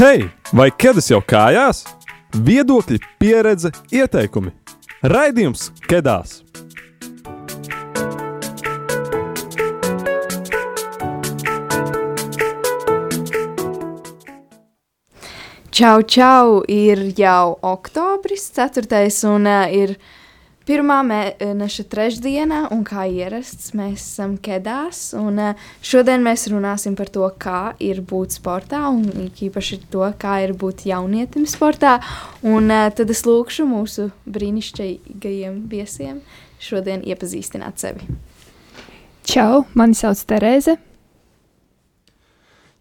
Hei, vai ķēdes jau kājās? Viedokļi, pieredze, ieteikumi. Raidījums Kedās! Čau, čau! Ir jau oktobris, 4. un uh, ir pirmā mēneša trešdiena, un kā ierasts, mēs esam kedās. Un, uh, šodien mēs runāsim par to, kā ir būt sportā, un īpaši to, kā ir būt jaunietim sportā. Un uh, tad es lūkšu mūsu brīnišķīgajiem viesiem šodien iepazīstināt sevi. Čau, mani sauc Terēze.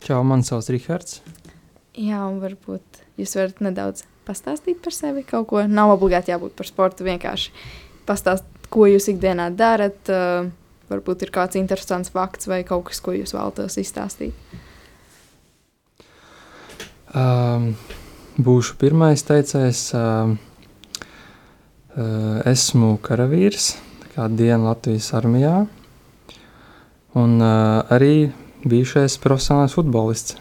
Čau, mani sauc Rihards. Jā, un varbūt jūs varat nedaudz pastāstīt par sevi kaut ko. Nav obligāti jābūt par sportu, vienkārši pastāstīt, ko jūs ikdienā darat. Uh, varbūt ir kāds interesants fakts vai kaut kas, ko jūs vēlaties izstāstīt. Um, būšu pirmais teicējs. Um, uh, esmu karavīrs, kādu dienu Latvijas armijā, un uh, arī bijušais profesionāls futbolists.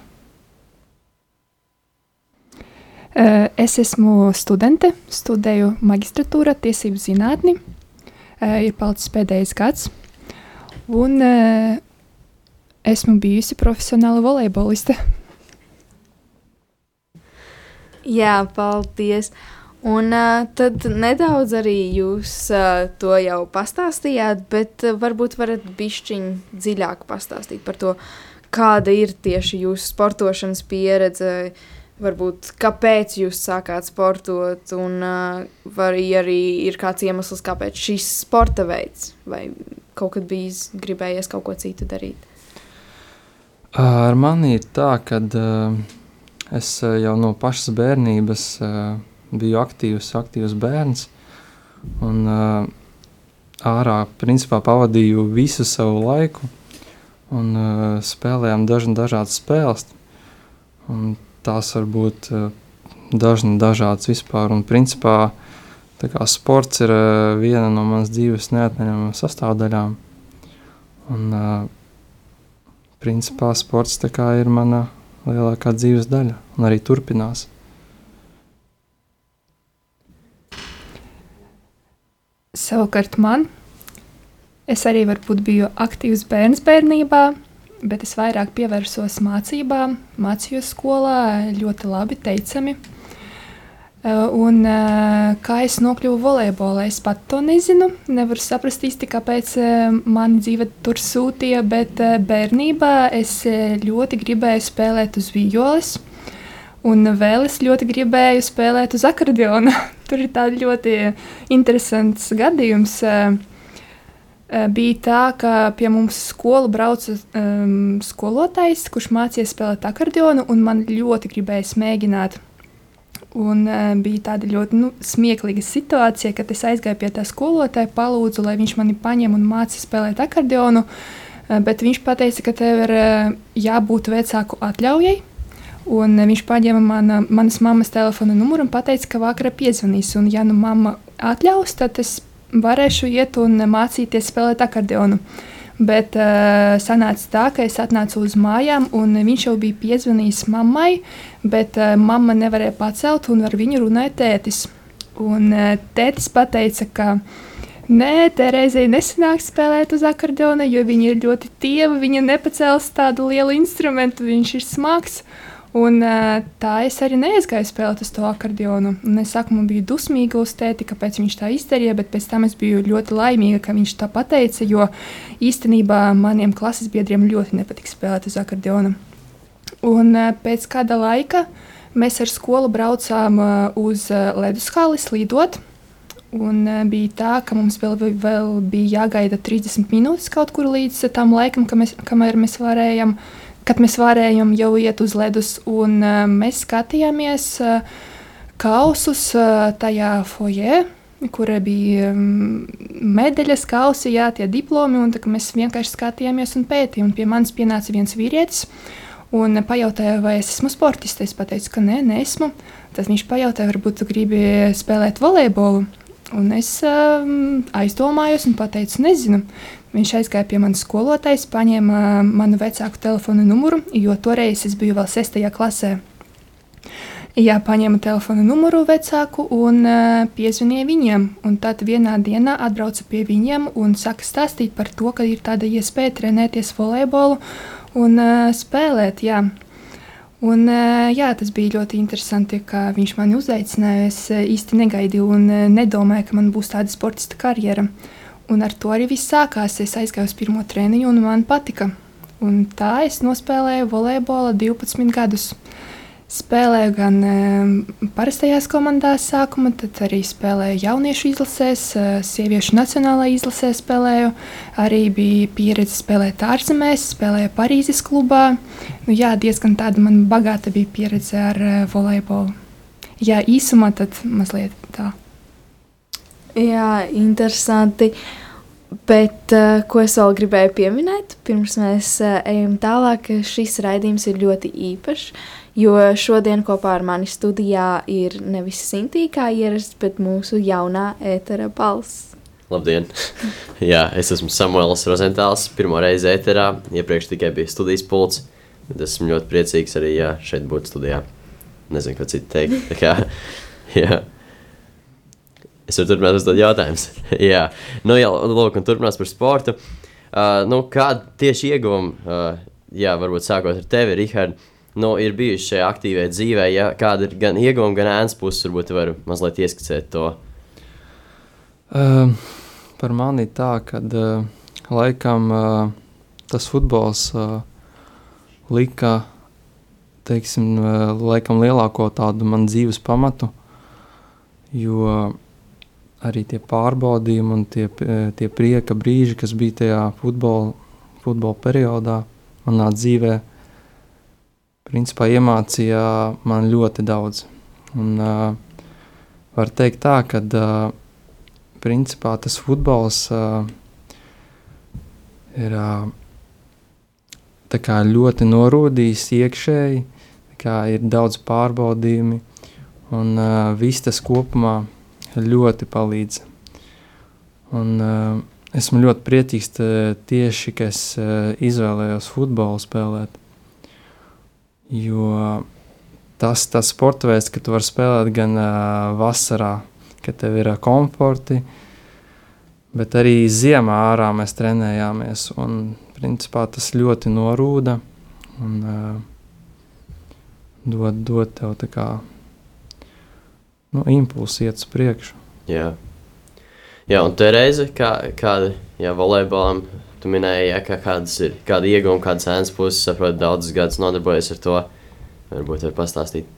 Es esmu studente, studēju magistratūrā, tiesību zinātni. Eh, ir palicis pēdējais gads. Un eh, esmu bijusi profesionāla volejboliste. Jā, paldies. Un uh, tad nedaudz arī jūs uh, to jau pastāstījāt, bet uh, varbūt varat bišķiņ dziļāk pastāstīt par to, kāda ir tieši jūsu sportošanas pieredze, uh, varbūt kāpēc jūs sākāt sportot, un uh, vai arī ir kāds iemesls, kāpēc šis sporta veids, vai kaut kad bijis gribējies kaut ko citu darīt? Ar mani ir tā, ka uh, es jau no pašas bērnības uh, biju aktīvs, aktīvs bērns, un uh, ārā principā pavadīju visu savu laiku, un uh, spēlējām daž dažādas spēles. Un tās var būt eh, dažni dažādas vispār. Un principā kā, sports ir eh, viena no manas dzīves neatņemamām sastāvdaļām. Un, eh, principā sports kā, ir mana lielākā dzīves daļa un arī turpinās. Savukārt man, es arī varbūt biju aktīvs bērns bērnībā, bet es vairāk pievērsos mācībām, mācījos skolā ļoti labi, teicami. Eh, un, eh, kā es nokļuvu volejbolā, es pat to nezinu. Nevaru saprast īsti, kāpēc eh, mani dzīve tur sūtīja, bet bērnībā es ļoti gribēju spēlēt uz violas. Un vēl es ļoti gribēju spēlēt uz akordeona. Tur ir tāds ļoti interesants gadījums. Uh, bija tā, ka pie mums skolu brauca um, skolotājs, kurš mācīja spēlēt akordeonu, un man ļoti gribējās mēģināt. Un, uh, bija tāda ļoti nu, smieklīga situācija, kad es aizgāju pie tā skolotāja, palūdzu, lai viņš mani paņem un mācīja spēlēt akordeonu. Uh, bet viņš teica, ka tev ir uh, jābūt vecāku atļaujai. Un viņš paņēma mana, manas mammas telefona numuru un teica, ka vakarā piezvanīs. Un, ja nu mamma atļaus, tad es varēšu iet un mācīties spēlēt akordeonu. Bet uh, sanāca tā, ka es atnācu uz mājām, un viņš jau bija piezvanījis mammai, bet uh, mamma nevarēja pacelt, un ar viņu runāja tētis. Un uh, tētis pateica, ka nē, Terēzei nesanāk spēlēt uz akordeona, jo viņa ir ļoti tieva, viņa nepacels tādu lielu instrumentu, viņš ir smags. Un, tā es arī neaizgāju spēlēt uz to akordionu. Un es sākumā biju dusmīga uz tēti, kāpēc viņš tā izdarīja, bet pēc tam es biju ļoti laimīga, ka viņš tā pateica, jo īstenībā maniem klases biedriem ļoti nepatika spēlēt uz akordionu. Un pēc kāda laika mēs ar skolu braucām uz leduskāli slīdot. Un bija tā, ka mums vēl, vēl bija jāgaida 30 minūtes kaut kur līdz tam laikam, ka mēs, kamēr mēs varējām uh, kad mēs varējām jau iet uz ledus, un uh, mēs skatījāmies uh, kausus uh, tajā foijē. Kur bija um, medaļas, kausi, jā, tie diplomi. Mēs vienkārši skatījāmies un pētījām. Pie manis pienāca viens vīrietis un pajautāja, vai es esmu sportists. Es teicu, ka nē, nesmu. Tad viņš pajautāja, varbūt tu gribi spēlēt volejbolu. Un es um, aizdomājos un pateicu, nezinu. Viņš aizgāja pie manas skolotājas, paņēma manu vecāku telefona numuru, jo toreiz es biju vēl 6. klasē. Jā, paņēma telefona numuru vecāku un uh, piezvanīja viņiem. Un tad vienā dienā atbrauca pie viņiem un saka stāstīt par to, ka ir tāda iespēja trenēties volejbolu un uh, spēlēt. Jā. Un, uh, jā, tas bija ļoti interesanti, ka viņš mani uzaicināja. Es uh, īsti negaidīju un uh, nedomāju, ka man būs tāda sportista karjera. Un ar to arī viss sākās. Es aizgāju uz pirmo treniņu un man patika. Un tā es nospēlēju volejbolu 12 gadus. Spēlēju gan e, parastajās komandās, sākuma, tad arī spēlēju jauniešu izlasēs, e, sieviešu nacionālajā izlasē spēlēju. Arī bija pieredze spēlēt ārzemēs, spēlēju Parīzes klubā. Nu, jā, diezgan tāda man bagāta bija pieredze ar e, volejbolu. Jā, īsumā tad mazliet tā. Jā, interesanti. Bet uh, ko es vēl gribēju pieminēt, pirms mēs uh, ejam tālāk, šis raidījums ir ļoti īpašs. Jo šodien kopā ar mani studijā ir nevis Sintīna kā ierasts, bet mūsu jaunā ētera balss. Labdien! Jā, es esmu Samuēls Rozentāls. Pirmo reizi ēterā, iepriekš tikai bija studijas pults. Esmu ļoti priecīgs arī jā, šeit būt studijā. Nezinu, ko citu teikt. Kā, jā. Es varu turpināt uzdot jautājumus. jā, nu, jā, lūk, un turpinās par sportu. Uh, nu, kāda tieši ieguvuma, uh, jā, varbūt sākot ar tevi, Rihard, nu, ir bijuši šajā aktīvajā dzīvē, ja kāda ir gan ieguvuma, gan ēnas puses, varbūt var mazliet ieskicēt to. Uh, par mani tā, ka uh, laikam uh, tas futbols uh, lika, teiksim, uh, laikam lielāko tādu man dzīves pamatu, jo uh, arī tie pārbaudījumi un tie, tie prieka brīži, kas bija tajā futbola, futbola periodā, manā dzīvē, principā iemācīja man ļoti daudz. Un, uh, var teikt tā, ka uh, principā tas futbols uh, ir uh, ļoti norūdījis iekšēji, ir daudz pārbaudījumi un uh, viss tas kopumā ļoti palīdz. Un, uh, esmu ļoti priecīgs tieši, ka es uh, izvēlējos futbolu spēlēt. Jo tas tas sports veids, ka tu vari spēlēt gan uh, vasarā, kad tev ir uh, komforti, bet arī ziemā ārā mēs trenējāmies. Un, principā, tas ļoti norūda un uh, dod, dod tev tā kā nu, impulsi iet uz priekšu. Jā. Jā, un tā reize, kā, kāda jā, volejbolam, tu minēji, jā, kā kādas ir kāda iegūma, kādas ēnas puses, saprotu, daudzus gadus nodarbojas ar to. Varbūt var pastāstīt.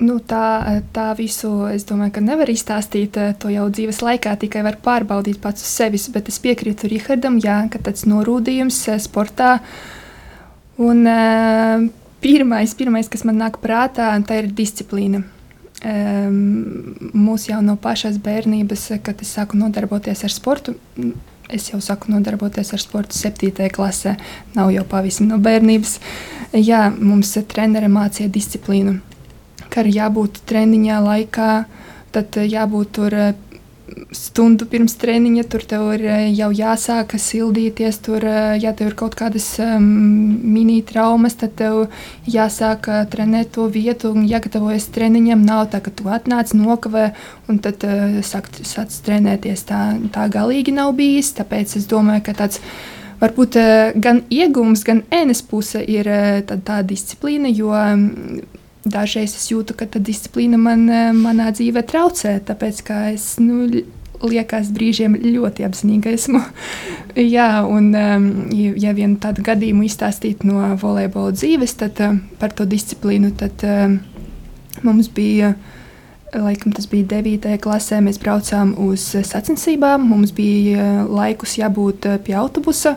Nu, tā, tā visu es domāju, ka nevar izstāstīt to jau dzīves laikā, tikai var pārbaudīt pats uz sevis. Bet es piekrītu Rihardam, jā, ka tāds norūdījums sportā. Un, uh, pirmais, pirmais, kas man nāk prātā, tā ir disciplīna mūs jau no pašas bērnības, kad es sāku nodarboties ar sportu. Es jau saku, nodarboties ar sportu 7. klasē, nav jau pavisam no bērnības. Jā, mums treneris mācīja disciplīnu, ka ir jābūt treniņā laikā, tad jābūt tur stundu pirms treniņa, tur tev ir eh, jau jāsāk sildīties. Tur, eh, ja tev ir kaut kādas um, mini traumas, tad tev jāsāk trenēt to vietu un jāgatavojas treniņam. Nav tā, ka tu atnāc nokavē un tad uh, sāk, sāc trenēties. Tā, tā galīgi nav bijis. Tāpēc es domāju, ka tāds varbūt gan iegūms, gan ēnes puse ir tā, tā disciplīna, jo um, dažreiz es jūtu, ka disciplīna man, manā dzīvē traucē, tāpēc ka es nu, liekas, brīžiem ļoti apzinīga esmu. Jā, un um, ja vien tādu gadījumu izstāstīt no volejbola dzīves, tad uh, par to disciplīnu, tad uh, mums bija. Laikam tas bija 9. klasē. Mēs braucām uz sacensībām. Mums bija laikus jābūt pie autobusa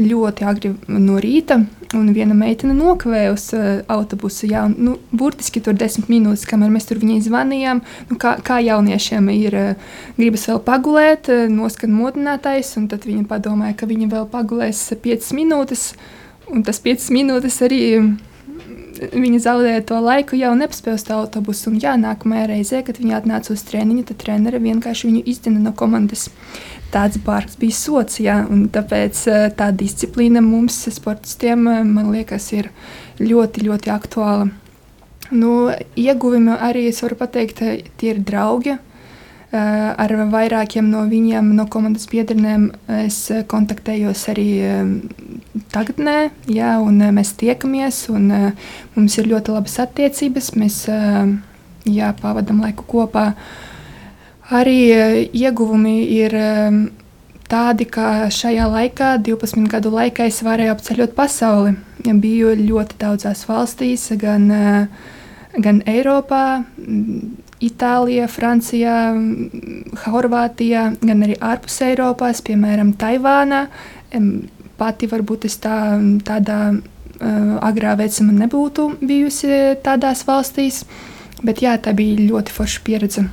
ļoti agri no rīta un viena meitene nokavēja uz uh, autobusu. Jā, un, nu, burtiski tur desmit minūtes, kamēr mēs tur viņai zvanījām. Nu, kā, kā jauniešiem ir uh, gribas vēl pagulēt, uh, noskan modinātājs, un tad viņa padomāja, ka viņa vēl pagulēs piecas minūtes, un tas piecas minūtes arī. Viņa zaudēja to laiku, jau nepaspēja uz autobusu. Un, jā, nākamajā reizē, kad viņa atnāca uz treniņu, tad treneris vienkārši viņu izdina no komandas tāds bārgs bija sots. Jā, tāpēc eh, tā disciplīna mums, sportistiem, eh, man liekas, ir ļoti, ļoti aktuāla. Nu, ieguvumi arī, es varu pateikt, tie ir draugi. Ar vairākiem no viņiem, no komandas biedriem, es kontaktējos arī tagadnē, jā, un mēs tiekamies. Un, mums ir ļoti labas attiecības. Mēs jā, pavadām laiku kopā. Arī ieguvumi ir tādi, ka šajā laikā, 12 gadu laikā, es varēju apceļot pasauli. Biju ļoti daudzās valstīs, gan, gan Eiropā, Itālijā, Francijā, Horvātijā, gan arī ārpus Eiropas, piemēram, Taivānā. Pati varbūt es tā, tādā uh, agrā vecumā nebūtu bijusi tādās valstīs, bet jā, tā bija ļoti forša pieredze.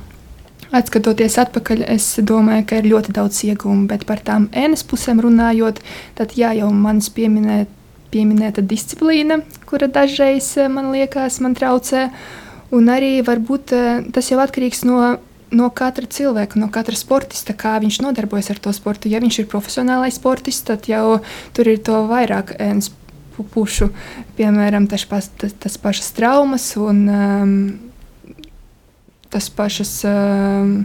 Atskatoties atpakaļ, es domāju, ka ir ļoti daudz iegūmu, bet par tām ēnas pusēm runājot, tad jā, jau manis pieminē, pieminēta disciplīna, kura dažreiz man liekas, man traucē. Un arī varbūt eh, tas jau atkarīgs no, no katra cilvēka, no katra sportista, kā viņš nodarbojas ar to sportu. Ja viņš ir profesionālais sportists, tad jau tur ir to vairāk ēnas pušu, piemēram, tas, tas, tas pašas traumas un um, tas pašas. Ehm,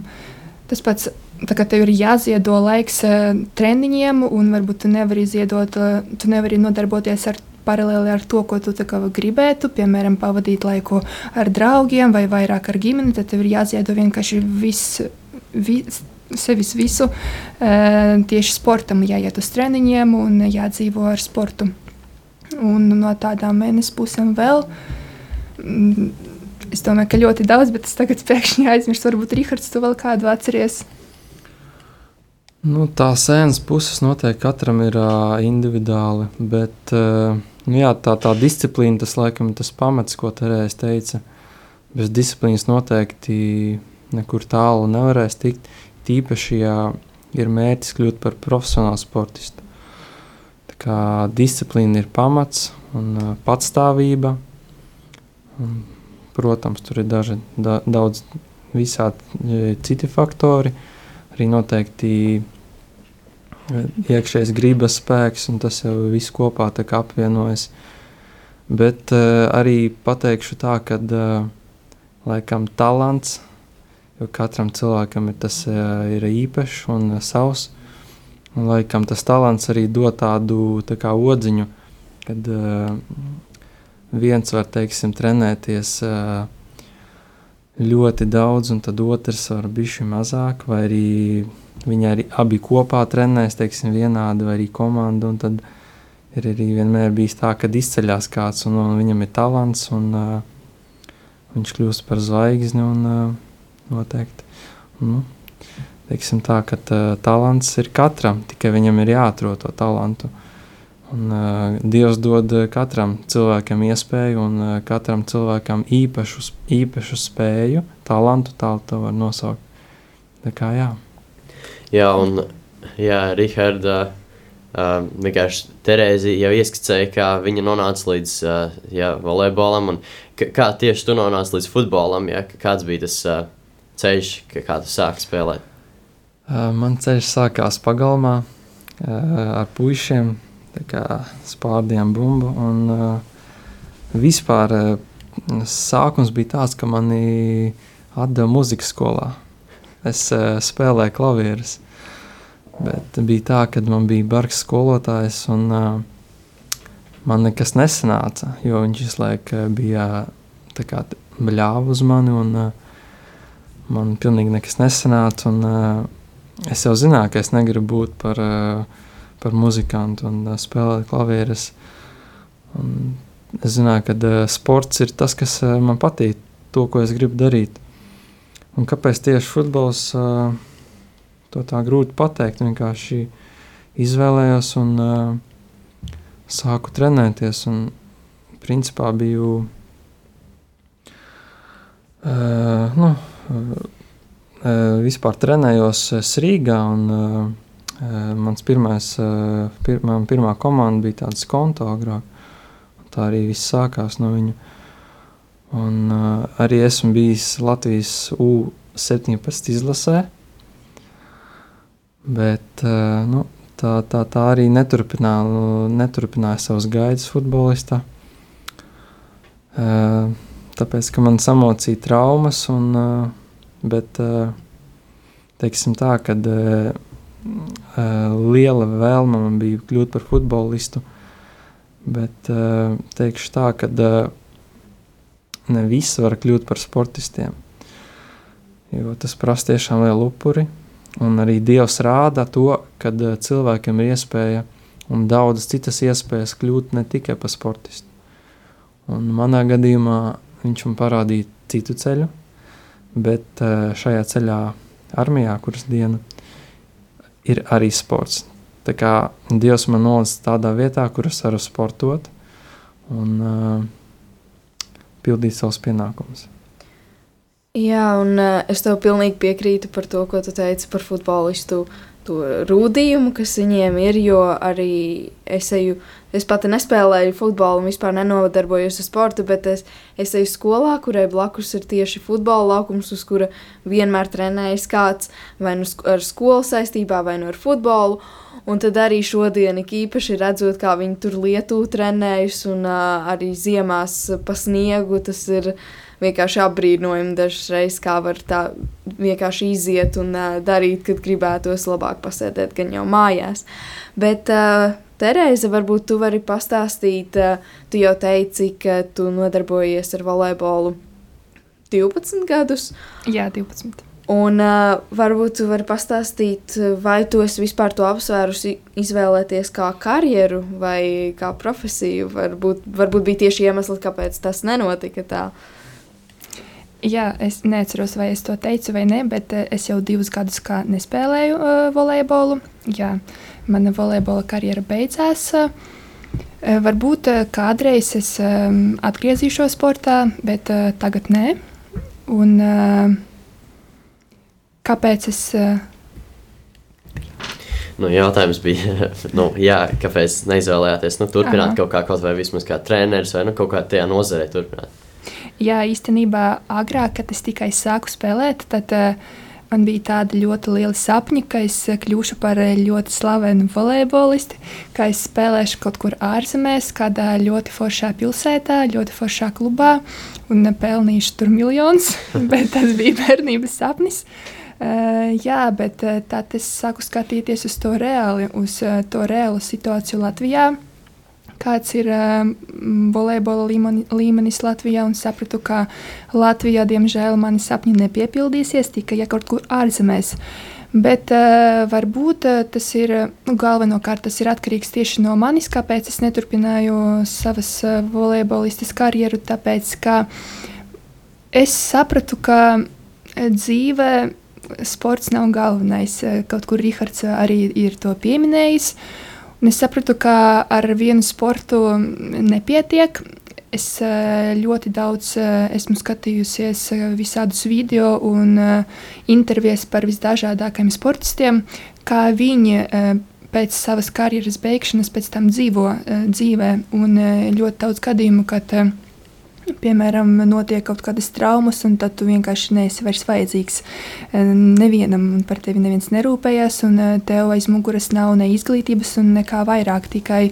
tas pats, tā kā tev ir jāziedo laiks eh, treniņiem, un varbūt tu nevari ziedot, eh, tu nevari nodarboties ar paralēli ar to, ko tu gribētu, piemēram, pavadīt laiku ar draugiem vai vairāk ar ģimeni, tad tev ir jāziedo vienkārši viss. Vis, sevis visu uh, tieši sportam, jāiet uz treniņiem un jādzīvo ar sportu. Un no tādām mēnešu pusēm vēl mm, Es domāju, ka ļoti daudz, bet es tagad pēkšņi aizmirsu. Varbūt Rīgards, tu vēl kādu atceries? Nu, tā sēnes puses noteikti katram ir uh, individuāli, bet uh, nu, jā, tā, tā disciplīna, tas laikam ir tas pamats, ko Terēs teica. Bez disciplīnas noteikti nekur tālu nevarēs tikt. Tīpaši, ja ir mērķis kļūt par profesionālu sportistu. Tā kā disciplīna ir pamats un uh, patstāvība. Un Protams, tur ir daži, da, daudz visādi e, citi faktori, arī noteikti iekšējais gribas spēks, un tas jau viss kopā apvienojas. Bet uh, arī pateikšu tā, ka uh, laikam talants, jo katram cilvēkam ir tas uh, ir īpašs un uh, savs. Un, laikam tas talants arī dod tādu tā kā odziņu, kad uh, viens var teiksim, trenēties ļoti daudz, un tad otrs var būt mazāk, vai arī viņi arī abi kopā trenēs, teiksim, vienādi, vai arī komanda. Tad ir arī vienmēr bijis tā, ka izceļas kāds, un, un viņam ir talants, un uh, viņš kļūst par zvaigzni. Un, uh, noteikti. Nu, teiksim tā, ka uh, talants ir katram, tikai viņam ir jāatrod to talantu. Uh, Un, uh, Dievs dod katram cilvēkam iespēju, un uh, katram cilvēkam īpašu, īpašu spēju, talantu, tā to var nosaukt. Tā kā jā. Jā, un jā, Riharda, uh, vienkārši Terēzi jau ieskicēja, kā viņa nonāca līdz uh, jā, volejbolam, un kā tieši tu nonāci līdz futbolam, jā, kāds bija tas uh, ceļš, kā tu sāki spēlēt? Uh, man ceļš sākās pagalmā uh, ar puišiem, spārdījām bumbu. Un, uh, vispār uh, sākums bija tāds, ka mani atdeva muzikas skolā. Es uh, spēlēju klavierus. Bet bija tā, ka man bija bargs skolotājs, un uh, man nekas nesanāca, jo viņš visu laiku bija bļāvis uz mani, un uh, man pilnīgi nekas nesanāca. Un, uh, es jau zināju, ka es negribu būt par uh, par muzikantu un uh, spēlēt klavierus. Un es zināju, ka uh, sports ir tas, kas uh, man patīk, to, ko es gribu darīt. Un kāpēc tieši futbols, uh, to tā grūti pateikt. Vienkārši izvēlējos un uh, sāku trenēties. Un, principā biju uh, nu, uh, vispār trenējos Rīgā. Un, Uh, mans pirmais, uh, pir, man pirmā komanda bija tāda skonto agrāk. Tā arī viss sākās no viņa. Un, uh, arī esmu bijis Latvijas U-17 izlasē. Bet uh, nu, tā, tā, tā arī neturpināja, neturpināja savas gaidas futbolistā. Uh, tāpēc, ka man samocīja traumas, un, bet teiksim tā, kad liela vēlme man bija kļūt par futbolistu, bet teikšu tā, ka ne visi var kļūt par sportistiem, jo tas prasa tiešām lielu upuri, un arī Dievs rāda to, kad cilvēkiem ir iespēja un daudzas citas iespējas kļūt ne tikai par sportistu. Un manā gadījumā viņš man parādīja citu ceļu, bet eh, šajā ceļā, armijā, kuras diena, ir arī sports. Tā kā Dievs man nolicis tādā vietā, kur es varu sportot un uh, pildīt savus pienākumus. Jā, un uh, es tev pilnīgi piekrītu par to, ko tu teici par futbolistu to rūdījumu, kas viņiem ir, jo arī es eju, es pati nespēlēju futbolu un vispār nenodarbojos ar sportu, bet es, es eju skolā, kurai blakus ir tieši futbola laukums, uz kura vienmēr trenējas kāds vai nu ar skolu saistībā, vai nu ar futbolu. Un tad arī šodien īpaši redzot, kā viņi tur lietu trenējas un uh, arī ziemās pa sniegu, tas ir uh, vienkārši apbrīnojami dažreiz, kā var tā vienkārši iziet un uh, darīt, kad gribētos labāk pasēdēt, gan jau mājās. Bet, uh, Terēza, varbūt tu vari pastāstīt, uh, tu jau teici, ka tu nodarbojies ar volejbolu 12 gadus. Jā, 12. Un uh, varbūt tu vari pastāstīt, vai tu esi vispār to apsvērusi izvēlēties kā karjeru vai kā profesiju. Varbūt, varbūt bija tieši iemesls, kāpēc tas nenotika tā. Uh, Jā, es neatceros, vai es to teicu vai nē, bet uh, es jau divus gadus nespēlēju uh, volejbolu. Jā, mana volejbola karjera beidzās. Uh, varbūt uh, kādreiz es um, atgriezīšos sportā, bet uh, tagad nē. Un, uh, kāpēc es. Uh, Nu, jautājums bija, nu, jā, kāpēc neizvēlējāties nu, turpināt Aha. kaut kā, kaut vai vismaz kā treneris, vai nu, kaut kā tajā nozarē turpināt? Jā, īstenībā agrāk, kad es tikai sāku spēlēt, tad uh, man bija tādi ļoti lieli sapņi, ka es eh, kļūšu par eh, ļoti slavenu volejbolistu, ka es spēlēšu kaut kur ārzemēs, kādā ļoti foršā pilsētā, ļoti foršā klubā un pelnīšu tur miljonus. bet tas bija bērnības sapnis. Uh, jā, bet uh, tad es sāku skatīties uz to reāli, uz uh, to reālu situāciju Latvijā kāds ir um, volejbola līmeni, līmenis Latvijā, un sapratu, ka Latvijā, diemžēl, mani sapņi nepiepildīsies tikai ja kaut kur ārzemēs. Bet uh, varbūt uh, tas ir nu, galvenokārt tas ir atkarīgs tieši no manis, kāpēc es neturpināju savas uh, volejbolistas karjeru. Tāpēc, ka es sapratu, ka dzīve sports nav galvenais. Kaut kur Rihards arī ir to pieminējis. Uh, Un es sapratu, ka ar vienu sportu nepietiek. Es eh, ļoti daudz eh, esmu skatījusies eh, visādus video un intervijas par visdažādākajiem sportistiem, kā viņi pēc savas karjeras beigšanas pēc tam dzīvo dzīvē. Un ļoti daudz gadījumu, kad piemēram, notiek kaut kādas traumas, un tad tu vienkārši neesi vairs vajadzīgs eh, nevienam, un par tevi neviens nerūpējas, un eh, tev aiz muguras nav ne izglītības, un nekā vairāk. Tikai,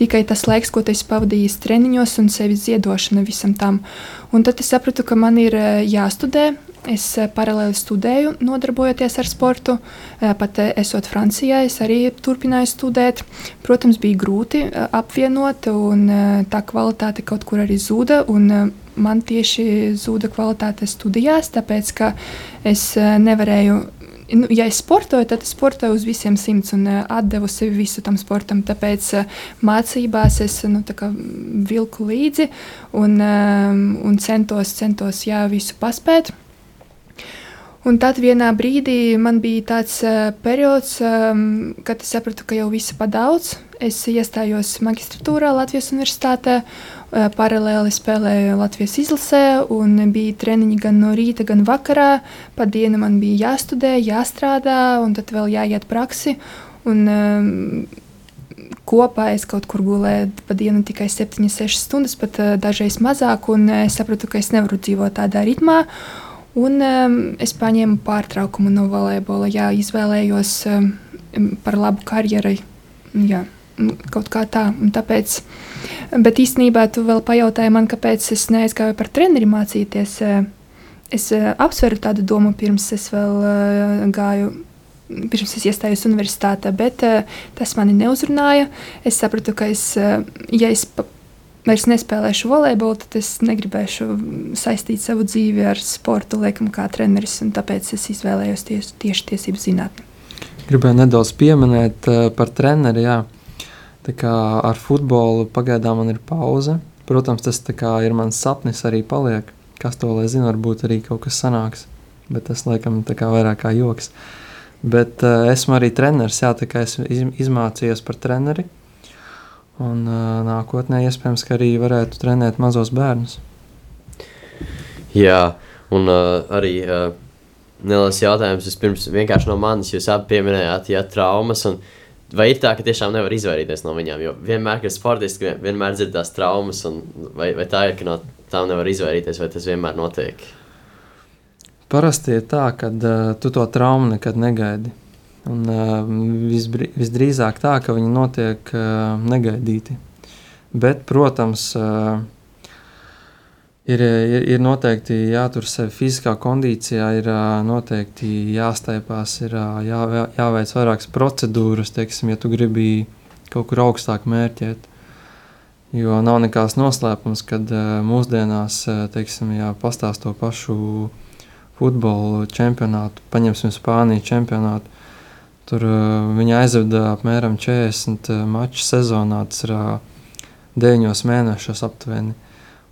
tikai tas laiks, ko tu esi pavadījis treniņos, un sevis ziedošana visam tam. Un tad es sapratu, ka man ir eh, jāstudē, Es eh, paralēli studēju, nodarbojoties ar sportu. Eh, pat eh, esot Francijā, es arī turpināju studēt. Protams, bija grūti apvienot, un tā kvalitāte kaut kur arī zuda. Man tieši zuda kvalitāte studijās, tāpēc ka es nevarēju nu, ja es sportoju, tad es sportoju uz visiem simts un atdevu sevi visu tam sportam. Tāpēc mācībās es nu, vilku līdzi un, un centos, centos jā, visu paspēt. Un tad vienā brīdī man bija tāds uh, periods, um, kad es sapratu, ka jau viss ir par daudz. Es iestājos magistratūrā Latvijas Universitātē, uh, paralēli spēlēju Latvijas izlasē, un bija treniņi gan no rīta, gan vakarā. Pa dienu man bija jāstudē, jāstrādā, un tad vēl jāiet praksi. Un, um, kopā es kaut kur gulēju pa dienu tikai 7-6 stundas, pat uh, dažreiz mazāk, un es sapratu, ka es nevaru dzīvot tādā ritmā. Un um, es paņēmu pārtraukumu no volejbola. Jā, izvēlējos um, par labu karjerai. Jā. kaut kā tā. Tāpēc, bet īstenībā tu vēl pajautāji man, kāpēc es neaizgāju par treneri mācīties. Es apsveru tādu domu pirms es vēl gāju pirms es iestājos universitātē, bet uh, tas mani neuzrunāja. Es sapratu, ka es, uh, ja es vairs nespēlēšu volejbolu, tad es negribēšu saistīt savu dzīvi ar sportu, liekam, kā treneris. Tāpēc es izvēlējos tieši, tieši tiesību zinātni. Gribēju nedaudz pieminēt uh, par treneri. Jā. Tā kā ar futbolu pagaidām man ir pauze. Protams, tas ir mans sapnis arī paliek. Kas to lai zina, varbūt arī kaut kas sanāks. Bet tas laikam tā kā vairāk kā joks. Uh, Bet uh, esmu arī treneris, jā, tā kā esmu iz, izmācījies par treneri. Un uh, nākotnē iespējams, ka arī varētu trenēt mazos bērnus. Jā, un uh, arī uh, neliels jautājums vispirms vienkārši no manis. Jūs abi pieminējāt, ja traumas. Un, vai ir tā, ka tiešām nevar izvairīties no viņām? Jo vienmēr, kad sportisti vienmēr dzirdās traumas, vai, vai tā ir, ka no tām nevar izvairīties, vai tas vienmēr notiek? Parasti ir tā, ka uh, tu to traumu nekad negaidi. Un, uh, visbrī, visdrīzāk tā, ka viņi notiek uh, negaidīti. Bet, protams, uh, ir, ir, ir noteikti jātur sevi fiziskā kondīcijā, ir uh, noteikti jāstaipās, ir uh, jā, jāveic vairākas procedūras, teiksim, ja tu gribi kaut kur augstāk mērķēt. Jo nav nekāds noslēpums, kad uh, mūsdienās, uh, teiksim, jā, pastāst to pašu futbola čempionātu, paņemsim Spāniju čempionātu. Tur uh, viņi aizveda apmēram 40 uh, maču sezonā, tas ir uh, 9 mēnešos aptuveni.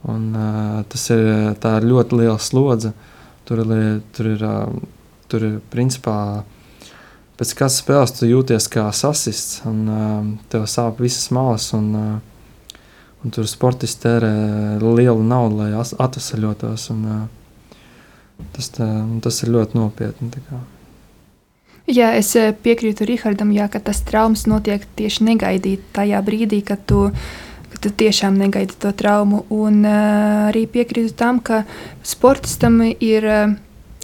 Un, uh, tas ir, ir ļoti liela slodze. Tur, tur ir, uh, tur ir principā, pēc kādas spēles tu jūties kā sasists, un uh, tev sāp visas malas. Un, uh, un tur sportisti tērē lielu naudu, lai atvesaļotos. Un, uh, Tas, tā, tas ir ļoti nopietni. Jā, es eh, piekrītu Rihardam, jā, ka tas traumas notiek tieši negaidīt tajā brīdī, kad tu, kad tu tiešām negaidi to traumu. Un uh, arī piekrītu tam, ka sportistam ir uh,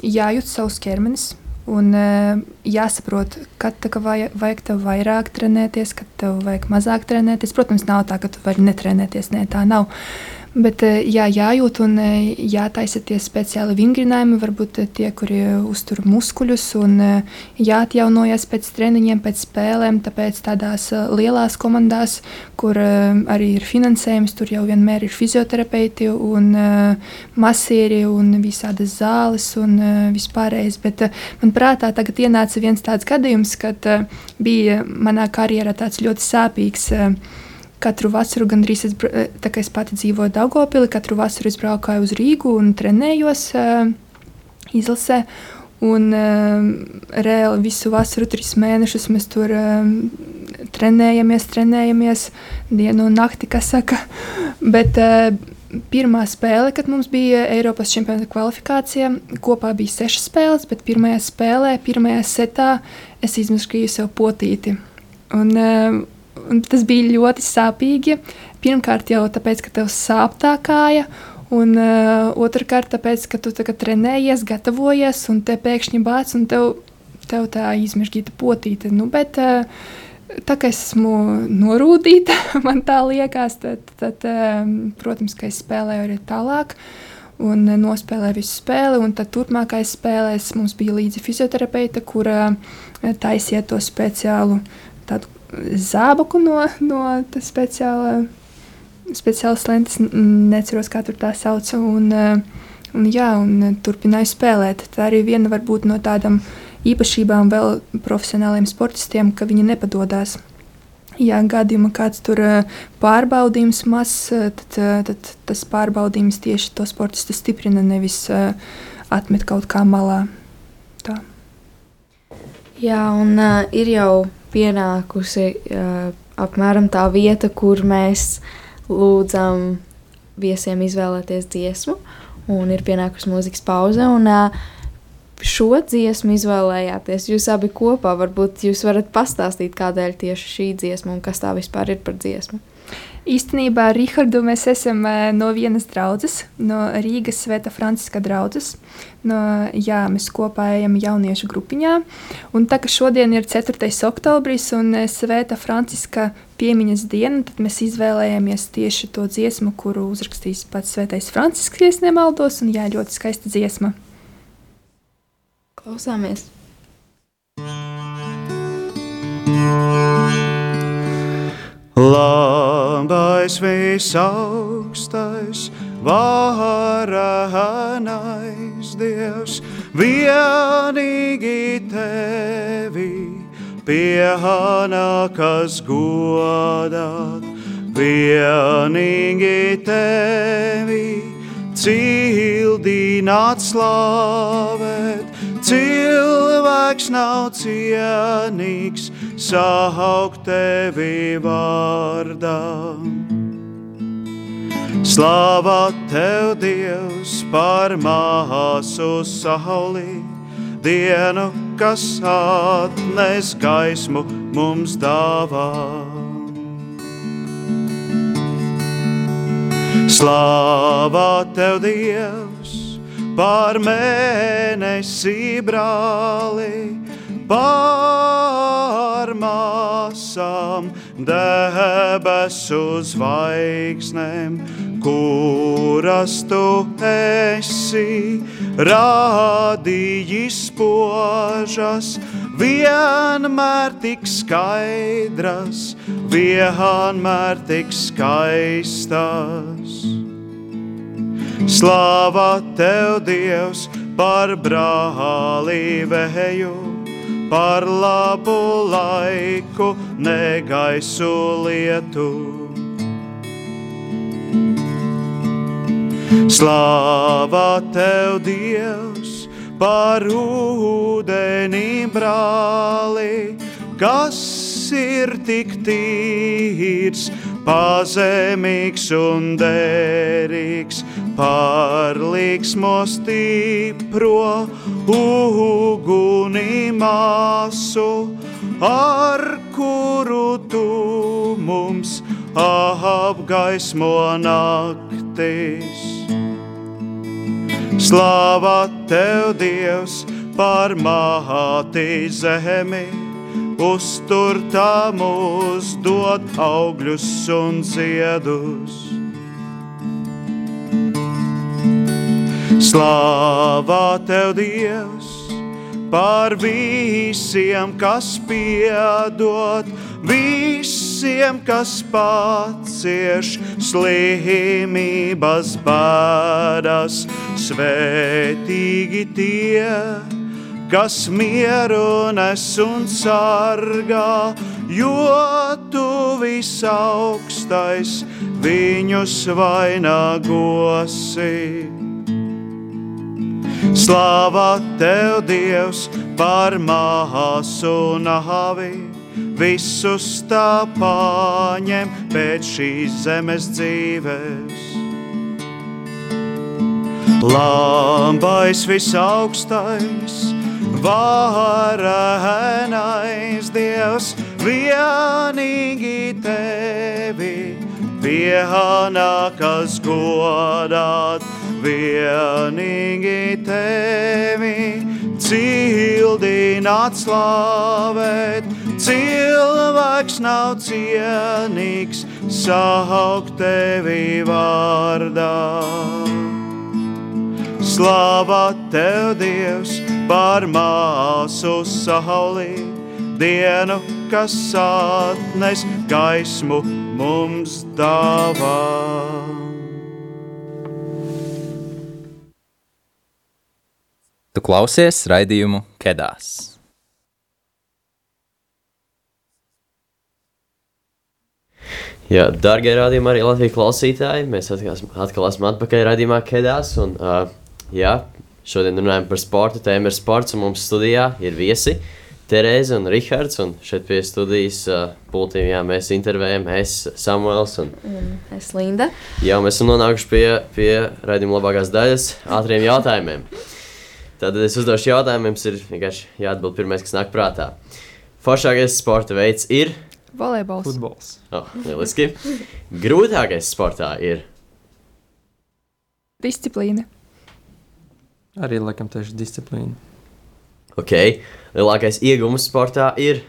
jājūt savs ķermenis. Un uh, jāsaprot, kad vajag, vajag tev vairāk trenēties, kad tev vajag mazāk trenēties. Protams, nav tā, ka tu vari netrenēties. Nē, tā nav. Uh, Bet eh, jā, jājūt un eh, jātaisa tie speciāli vingrinājumi, varbūt eh, tie, kuri uztur muskuļus un jāatjaunojas pēc treniņiem, pēc spēlēm. Tāpēc tādās lielās komandās, kur arī ir finansējums, tur jau vienmēr ir fizioterapeiti un masieri un visādas zāles un vispārējais. Bet man prātā tagad ienāca viens tāds gadījums, kad bija manā karjerā tāds ļoti sāpīgs Katru vasaru gandrīz es, eh, tā kā es pati dzīvoju Daugopili, katru vasaru es braucu uz Rīgu un trenējos uh, izlasē. Un uh, reāli visu vasaru, trīs mēnešus mēs tur uh, trenējamies, trenējamies dienu un nakti, kas saka. Bet uh, pirmā spēle, kad mums bija Eiropas čempionāta kvalifikācija, kopā bija sešas spēles, bet pirmajā spēlē, pirmajā setā es izmaskīju sev potīti. Un, uh, tas bija ļoti sāpīgi. Pirmkārt, jau tāpēc, ka tev sāp tā kāja. Un uh, otrkārt, tāpēc, ka tu tā trenējies, gatavojies, un te pēkšņi bāc, un tev, tev tā izmežģīta potīte. Nu, bet, uh, tā kā es esmu norūdīta, man tā liekas, tad, tad um, protams, ka es spēlēju arī tālāk. Un nospēlēju visu spēli, tad turpmākajās spēlēs mums bija līdzi fizioterapeite, kura taisīja to speciālu tādu zābaku no, no speciāla, speciālas lentes. Neceros, kā tur tā sauc. Un, un, jā, un turpināju spēlēt. Tā arī viena varbūt no tādām īpašībām vēl profesionāliem sportistiem, ka viņi nepadodas. Ja gadījumā kāds tur pārbaudījums mazs, tad, tad tas pārbaudījums tieši to sportistu stiprina, nevis atmet kaut kā malā. Tā. Jā, un uh, ir jau pienākusi uh, apmēram tā vieta, kur mēs lūdzam viesiem izvēlēties dziesmu, un ir pienākusi mūzikas pauze. Un, uh, šo dziesmu izvēlējāties jūs abi kopā. Varbūt jūs varat pastāstīt, kādēļ tieši šī dziesma un kas tā vispār ir par dziesmu. Īstenībā ar Rihardu mēs esam uh, no vienas draudzes, no Rīgas Svēta Franciska draudzes. No, jā, mēs kopā ejam jauniešu grupiņā. Un tā kā šodien ir 4. oktobris un Svēta Franciska piemiņas diena, tad mēs izvēlējāmies tieši to dziesmu, kuru uzrakstīs pats Svētais Francisks, ja nemaldos. Un jā, ļoti skaista dziesma. Klausāmies! Labais visaugstais, varenais Dievs, vienīgi tevi pienākas godāt, vienīgi tevi cildināt slavēt. Cilvēks nav cienīgs saukt tevi vārdā. Slāvā tev, Dievs, par māsu sauli, dienu, kas atnes gaismu mums dāvā. Slāvā tev, Dievs, par mēnesi brāli, par māsām, debesu zvaigznēm, kuras tu esi rādījis požas, vienmēr tik skaidras, vienmēr tik skaistas. Slāvā tev, Dievs, par brālīvēju, par labu laiku, negaisu lietu. Slāvā tev, Dievs, par ūdeni brāli, kas ir tik tīrs, pazemīgs un derīgs, par līksmo stipro uguni māsu, ar kuru tu mums apgaismo naktis. Slāvā tev, Dievs, par māti zemi! uztur tā mūs, dod augļus un ziedus. Slāvā tev, Dievs, par visiem, kas piedod, visiem, kas pacieš slimības bēdas, svētīgi tie kas mieru nes un sargā, jo tu visaugstais viņus vainagosi. Slāvā tev, Dievs, par māsu nāvi, visus tā paņem pēc šīs zemes dzīves. Lambais visaugstais, varenais Dievs, vienīgi tevi pienākas godāt, vienīgi tevi cildināt slavēt. Cilvēks nav cienīgs saukt tevi vārdā. Slāvā tev, Dievs, par māsu saulī, dienu, kas atnes gaismu mums dāvā. Tu klausies raidījumu Kedās. Jā, darbie rādījumi, arī Latvijas klausītāji. Mēs atkal, atkal esam atpakaļ raidījumā Kedās. Un, uh, jā, šodien runājam par sporta tēmu. Ir sports, un mums studijā ir viesi Terēza un Rihards. Un šeit pie studijas uh, pultiem jā, mēs intervējam, es, Samuels un Un es Linda. Jā, mēs esam nonākuši pie, pie raidījuma labākās daļas, ātriem jautājumiem. Tad es uzdošu jautājumu, jums ir vienkārši jāatbild pirmais, kas nāk prātā. Foršākais sporta veids ir Volejbols. Futbols. Oh, lieliski. Grūtākais sportā ir. Disciplīna. Arī laikam tieši disciplīna. Ok, lielākais iegūms sportā ir.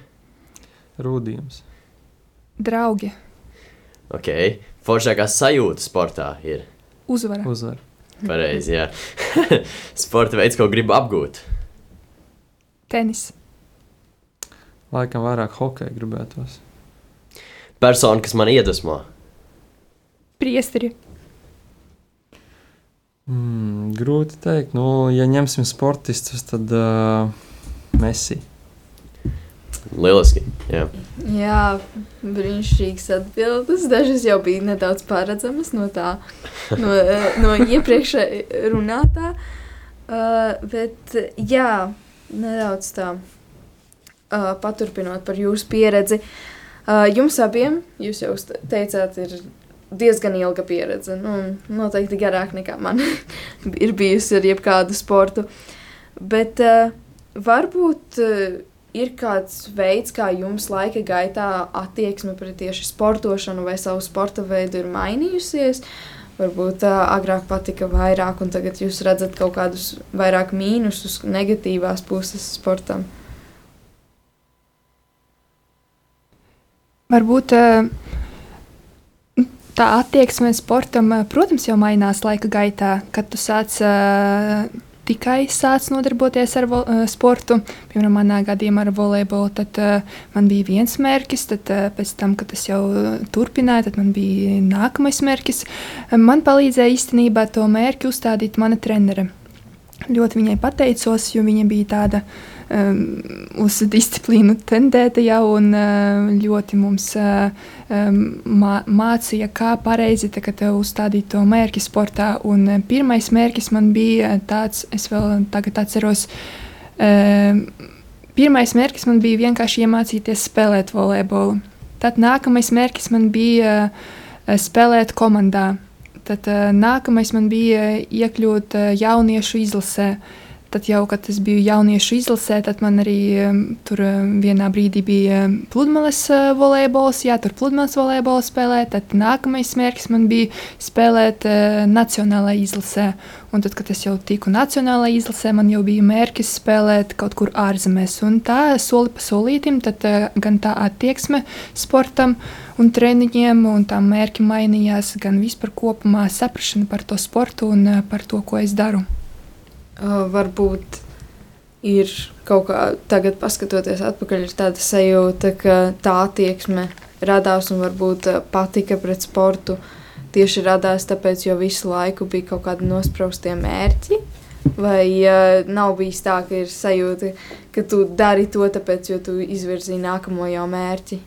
Rūdījums. Draugi. Ok, foršākā sajūta sportā ir. Uzvara. Uzvar. Pareizi, jā. Sporta veids, ko gribu apgūt. Tenis. Laikam vairāk hokeja gribētos. Persona, kas man iedvesmo. Priesteri. Mm, grūti pateikt. Nu, ja ņemsim sportistus, tad uh, Messi. Lieliski. Jā. Jā, brīnišķīgas atbildes. Dažas jau bija nedaudz paredzamas no tā, no, eh, no iepriekš runātā. Uh, bet, jā, nedaudz tā uh, paturpinot par jūsu pieredzi. Uh, jums abiem, jūs jau teicāt, ir diezgan ilga pieredze. Nu, noteikti garāk nekā man ir bijusi ar jebkādu sportu. Bet uh, varbūt. Uh, ir kāds veids, kā jums laika gaitā attieksme pret tieši sportošanu vai savu sporta veidu ir mainījusies? Varbūt uh, agrāk patika vairāk, un tagad jūs redzat kaut kādus vairāk mīnusus, negatīvās puses sportam. Varbūt uh, tā attieksme sportam, protams, jau mainās laika gaitā, kad tu sāc uh, tikai sācis nodarboties ar uh, sportu, piemēram, manā gadījumā ar volejbolu, tad uh, man bija viens mērķis, tad uh, pēc tam, kad es jau turpināju, tad man bija nākamais mērķis. Man palīdzēja īstenībā to mērķi uzstādīt mana trenere. Ļoti viņai pateicos, jo viņa bija tāda um, uz disciplīnu tendēta jau un uh, ļoti mums uh, um, mā, mācīja, kā pareizi uzstādīt to mērķi sportā. Un, uh, pirmais mērķis man bija tāds, es vēl tagad atceros. Uh, pirmais mērķis man bija vienkārši iemācīties spēlēt volejbolu. Tad nākamais mērķis man bija uh, spēlēt komandā. Tad uh, nākamais man bija iekļūt uh, jauniešu izlasē. Tad jau, kad es biju jauniešu izlasē, tad man arī tur vienā brīdī bija pludmales uh, volejbols, jā, tur pludmales volejbolu spēlēt. Tad nākamais mērķis man bija spēlēt uh, nacionālajā izlasē. Un tad, kad es jau tiku nacionālajā izlasē, man jau bija mērķis spēlēt kaut kur ārzemēs. Un tā soli pa solītim, tad uh, gan tā attieksme sportam. Un treniņiem, un tā mērķi mainījās, gan vispār kopumā saprašana par to sportu un eh, par to, ko es daru. Uh, varbūt ir kaut kā tagad, paskatoties atpakaļ, ir tāda sajūta, ka tā attieksme radās un varbūt patika pret sportu tieši radās tāpēc, jo visu laiku bija kaut kādi nospraustie mērķi. Vai uh, nav bijis tā, ka ir sajūta, ka tu dari to tāpēc, jo tu izvirzīji nākamo jau mērķi?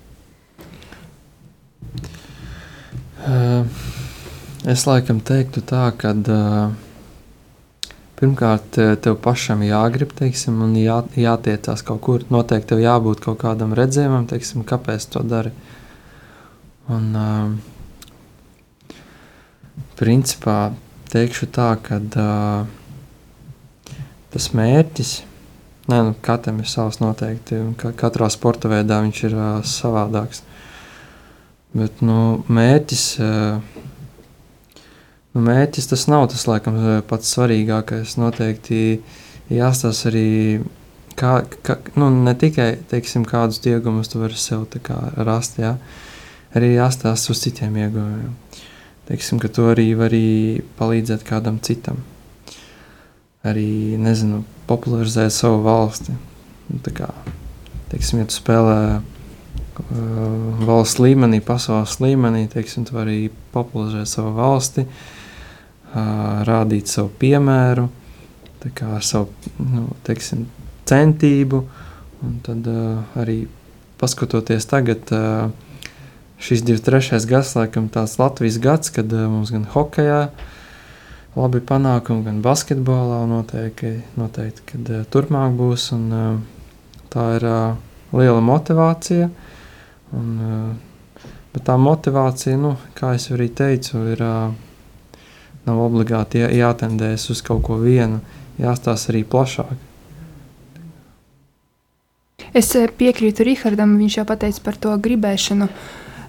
Uh, es laikam teiktu tā, ka uh, pirmkārt tev pašam jāgrib, teiksim, un jā, jātiecās kaut kur. Noteikti tev jābūt kaut kādam redzējumam, teiksim, kāpēc to dari. Un, uh, principā teikšu tā, ka uh, tas mērķis, ne, nu, katram ir savs noteikti, un ka, katrā sporta veidā viņš ir uh, savādāks. Bet nu, mērķis, eh, nu, mērķis tas nav tas laikam, eh, pats svarīgākais. Noteikti jāstāsta arī, kā, kā, nu, ne tikai teiksim, kādus iegūmus tu vari sev rast, jā, arī jāstāsta uz citiem iegūmiem. Teiksim, ka tu arī vari palīdzēt kādam citam. Arī nezinu, popularizēt savu valsti. Nu, kā, teiksim, ja tu spēlē uh, valsts līmenī, pasaules līmenī, teiksim, tu vari popularizēt savu valsti, uh, rādīt savu piemēru, ar savu nu, teiksim, centību. Tad arī paskatoties tagad, šis 23. gads, laikam, tāds Latvijas gads, kad mums gan hokeja labi panākumi, gan basketbolā noteikti, noteikti kad turpmāk būs. Un, tā ir liela motivācija. Un, bet tā motivācija, nu, kā jau arī teicu, ir nav obligāti jā, jātendēs uz kaut ko vienu, jāstāsta arī plašāk. Es eh, piekrītu Rihardam, viņš jau pateica par to gribēšanu.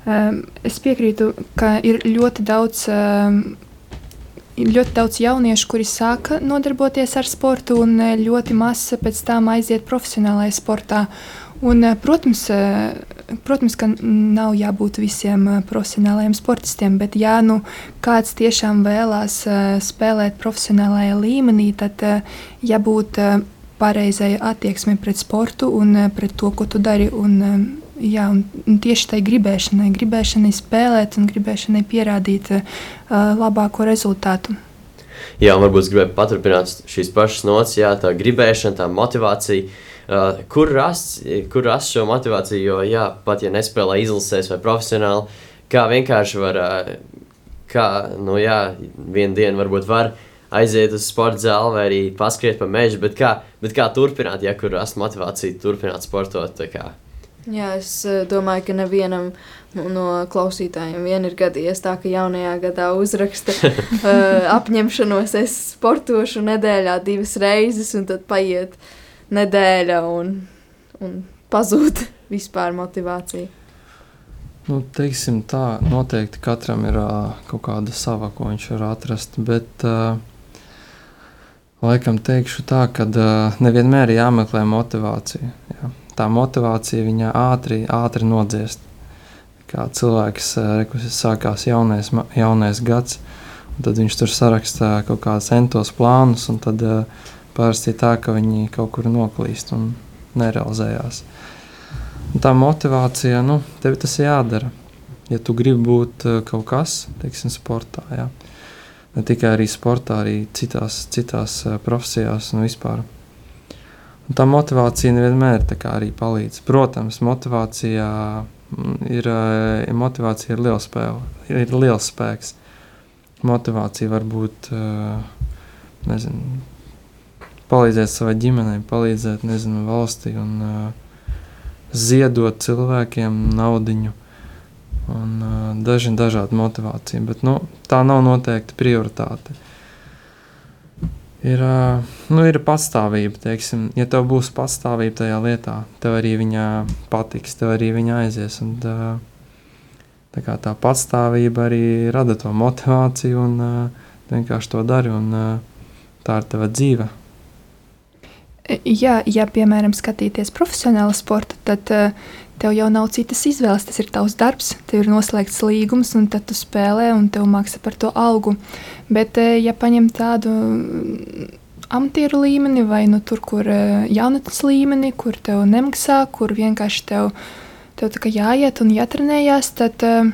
Um, es piekrītu, ka ir ļoti daudz. Um, ļoti daudz jauniešu, kuri sāka nodarboties ar sportu, un eh, ļoti maz pēc tam aiziet profesionālajā sportā. Un, eh, protams, protams, ka nav jābūt visiem profesionāliem sportistiem, bet, ja nu, kāds tiešām vēlās spēlēt profesionālajā līmenī, tad jābūt pareizai attieksmei pret sportu un eh, pret to, ko tu dari. Un, eh, jā, un, tieši tai gribēšanai, gribēšanai spēlēt un gribēšanai pierādīt labāko rezultātu. Jā, varbūt es gribēju paturpināt šīs pašas jā, tā gribēšana, tā motivācija. Uh, kur, rast, kur rast šo motivāciju? Jo, jā, pat ja nespēlē izlasēs vai profesionāli, kā vienkārši var, uh, kā, nu jā, vienu dienu varbūt var uh, aiziet uz sporta zāli vai arī paskriet pa mežu. Bet kā, bet kā turpināt, ja kur rast motivāciju turpināt sportot? Jā, es domāju, ka nevienam no klausītājiem vien ir gadījies tā, ka jaunajā gadā uzraksta uh, apņemšanos, es sportošu nedēļā divas reizes, un tad paiet nedēļa un, un pazūd vispār motivācija. Nu, teiksim tā, noteikti katram ir uh, kaut kāda sava, ko viņš var atrast, bet uh, Laikam teikšu tā, ka uh, nevienmēr ir jāmeklē motivācija. Jā. Tā motivācija viņā ātri, ātri nodziest. Kā cilvēks, uh, kas sākās jaunais, jaunais gads, tad viņš tur sarakstā kaut kādus centos plānus, un tad uh, parasti ir tā, ka viņi kaut kur noklīst un nerealizējās. Un tā motivācija, nu, tev tas jādara. Ja tu gribi būt uh, kaut kas, teiksim, sportā, jā. Ne tikai arī sportā, arī citās, citās uh, profesijās un vispār. Un tā motivācija nevienmēr arī palīdz. Protams, motivācijā mm, ir, uh, motivācija ir liels, spēle, ir liels spēks. Motivācija var būt nezinu, palīdzēt savai ģimenei, palīdzēt nezinu, valstī un uh, ziedot cilvēkiem naudiņu un uh, daži dažādi motivācija, bet nu, tā nav noteikti prioritāte. Ir, uh, nu, ir pastāvība, teiksim, ja tev būs pastāvība tajā lietā, tev arī viņa patiks, tev arī viņa aizies. Un, uh, tā, tā pastāvība arī rada to motivāciju un uh, vienkārši to dari, un uh, tā ir tava dzīve. Jā, ja piemēram skatīties profesionālu sportu, tad uh, tev jau nav citas izvēles. Tas ir tavs darbs, tev ir noslēgts līgums, un tad tu spēlē, un tev maksā par to algu. Bet, eh, ja paņem tādu mm, amatieru līmeni, vai nu tur, kur eh, jaunatnes līmeni, kur tev nemaksā, kur vienkārši tev, tev jāiet un jātrenējās, tad eh,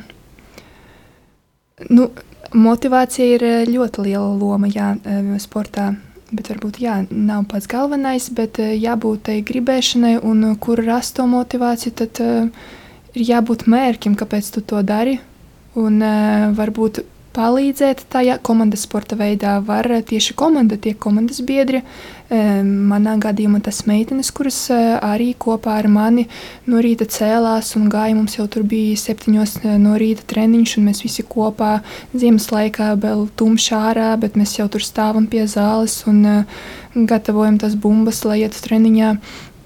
nu, motivācija ir ļoti liela loma jā, sportā. Bet varbūt jā, nav pats galvenais, bet eh, jābūt tai gribēšanai, un eh, kur rast to motivāciju, tad uh, ir jābūt mērķim, kāpēc tu to dari. Un uh, varbūt palīdzēt tajā komandas sporta veidā. Var tieši komanda, tie komandas biedri. Manā gadījumā tas meitenes, kuras arī kopā ar mani no rīta cēlās un gāja. Mums jau tur bija septiņos no rīta treniņš, un mēs visi kopā ziemas laikā vēl tumšā ārā, bet mēs jau tur stāvam pie zāles un gatavojam tās bumbas, lai ietu treniņā.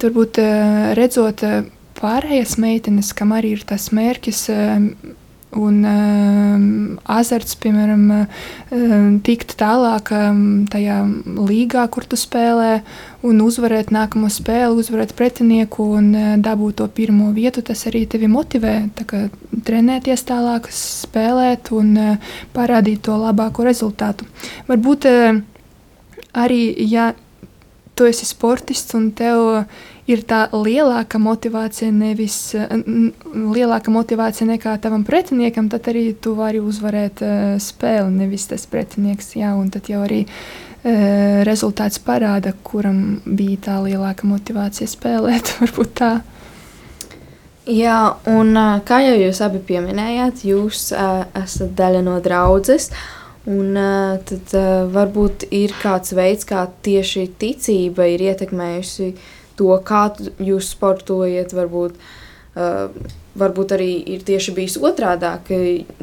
Turbūt redzot pārējās meitenes, kam arī ir tas mērķis Un um, azarts, piemēram, um, tikt tālāk um, tajā līgā, kur tu spēlē, un uzvarēt nākamo spēli, uzvarēt pretinieku un uh, dabūt to pirmo vietu, tas arī tevi motivē. Trenēties tālāk, spēlēt un uh, parādīt to labāko rezultātu. Varbūt uh, arī, ja tu esi sportists un tev ir tā lielāka motivācija, nevis lielāka motivācija nekā tavam pretiniekam, tad arī tu vari uzvarēt uh, spēli, nevis tas pretinieks. Jā, un tad jau arī uh, rezultāts parāda, kuram bija tā lielāka motivācija spēlēt. Varbūt tā. Jā, un uh, kā jau jūs abi pieminējāt, jūs uh, esat daļa no draudzes. Un uh, tad uh, varbūt ir kāds veids, kā tieši ticība ir ietekmējusi uh, to, kā jūs sportojat. Varbūt, uh, varbūt arī ir tieši bijis otrādi, ka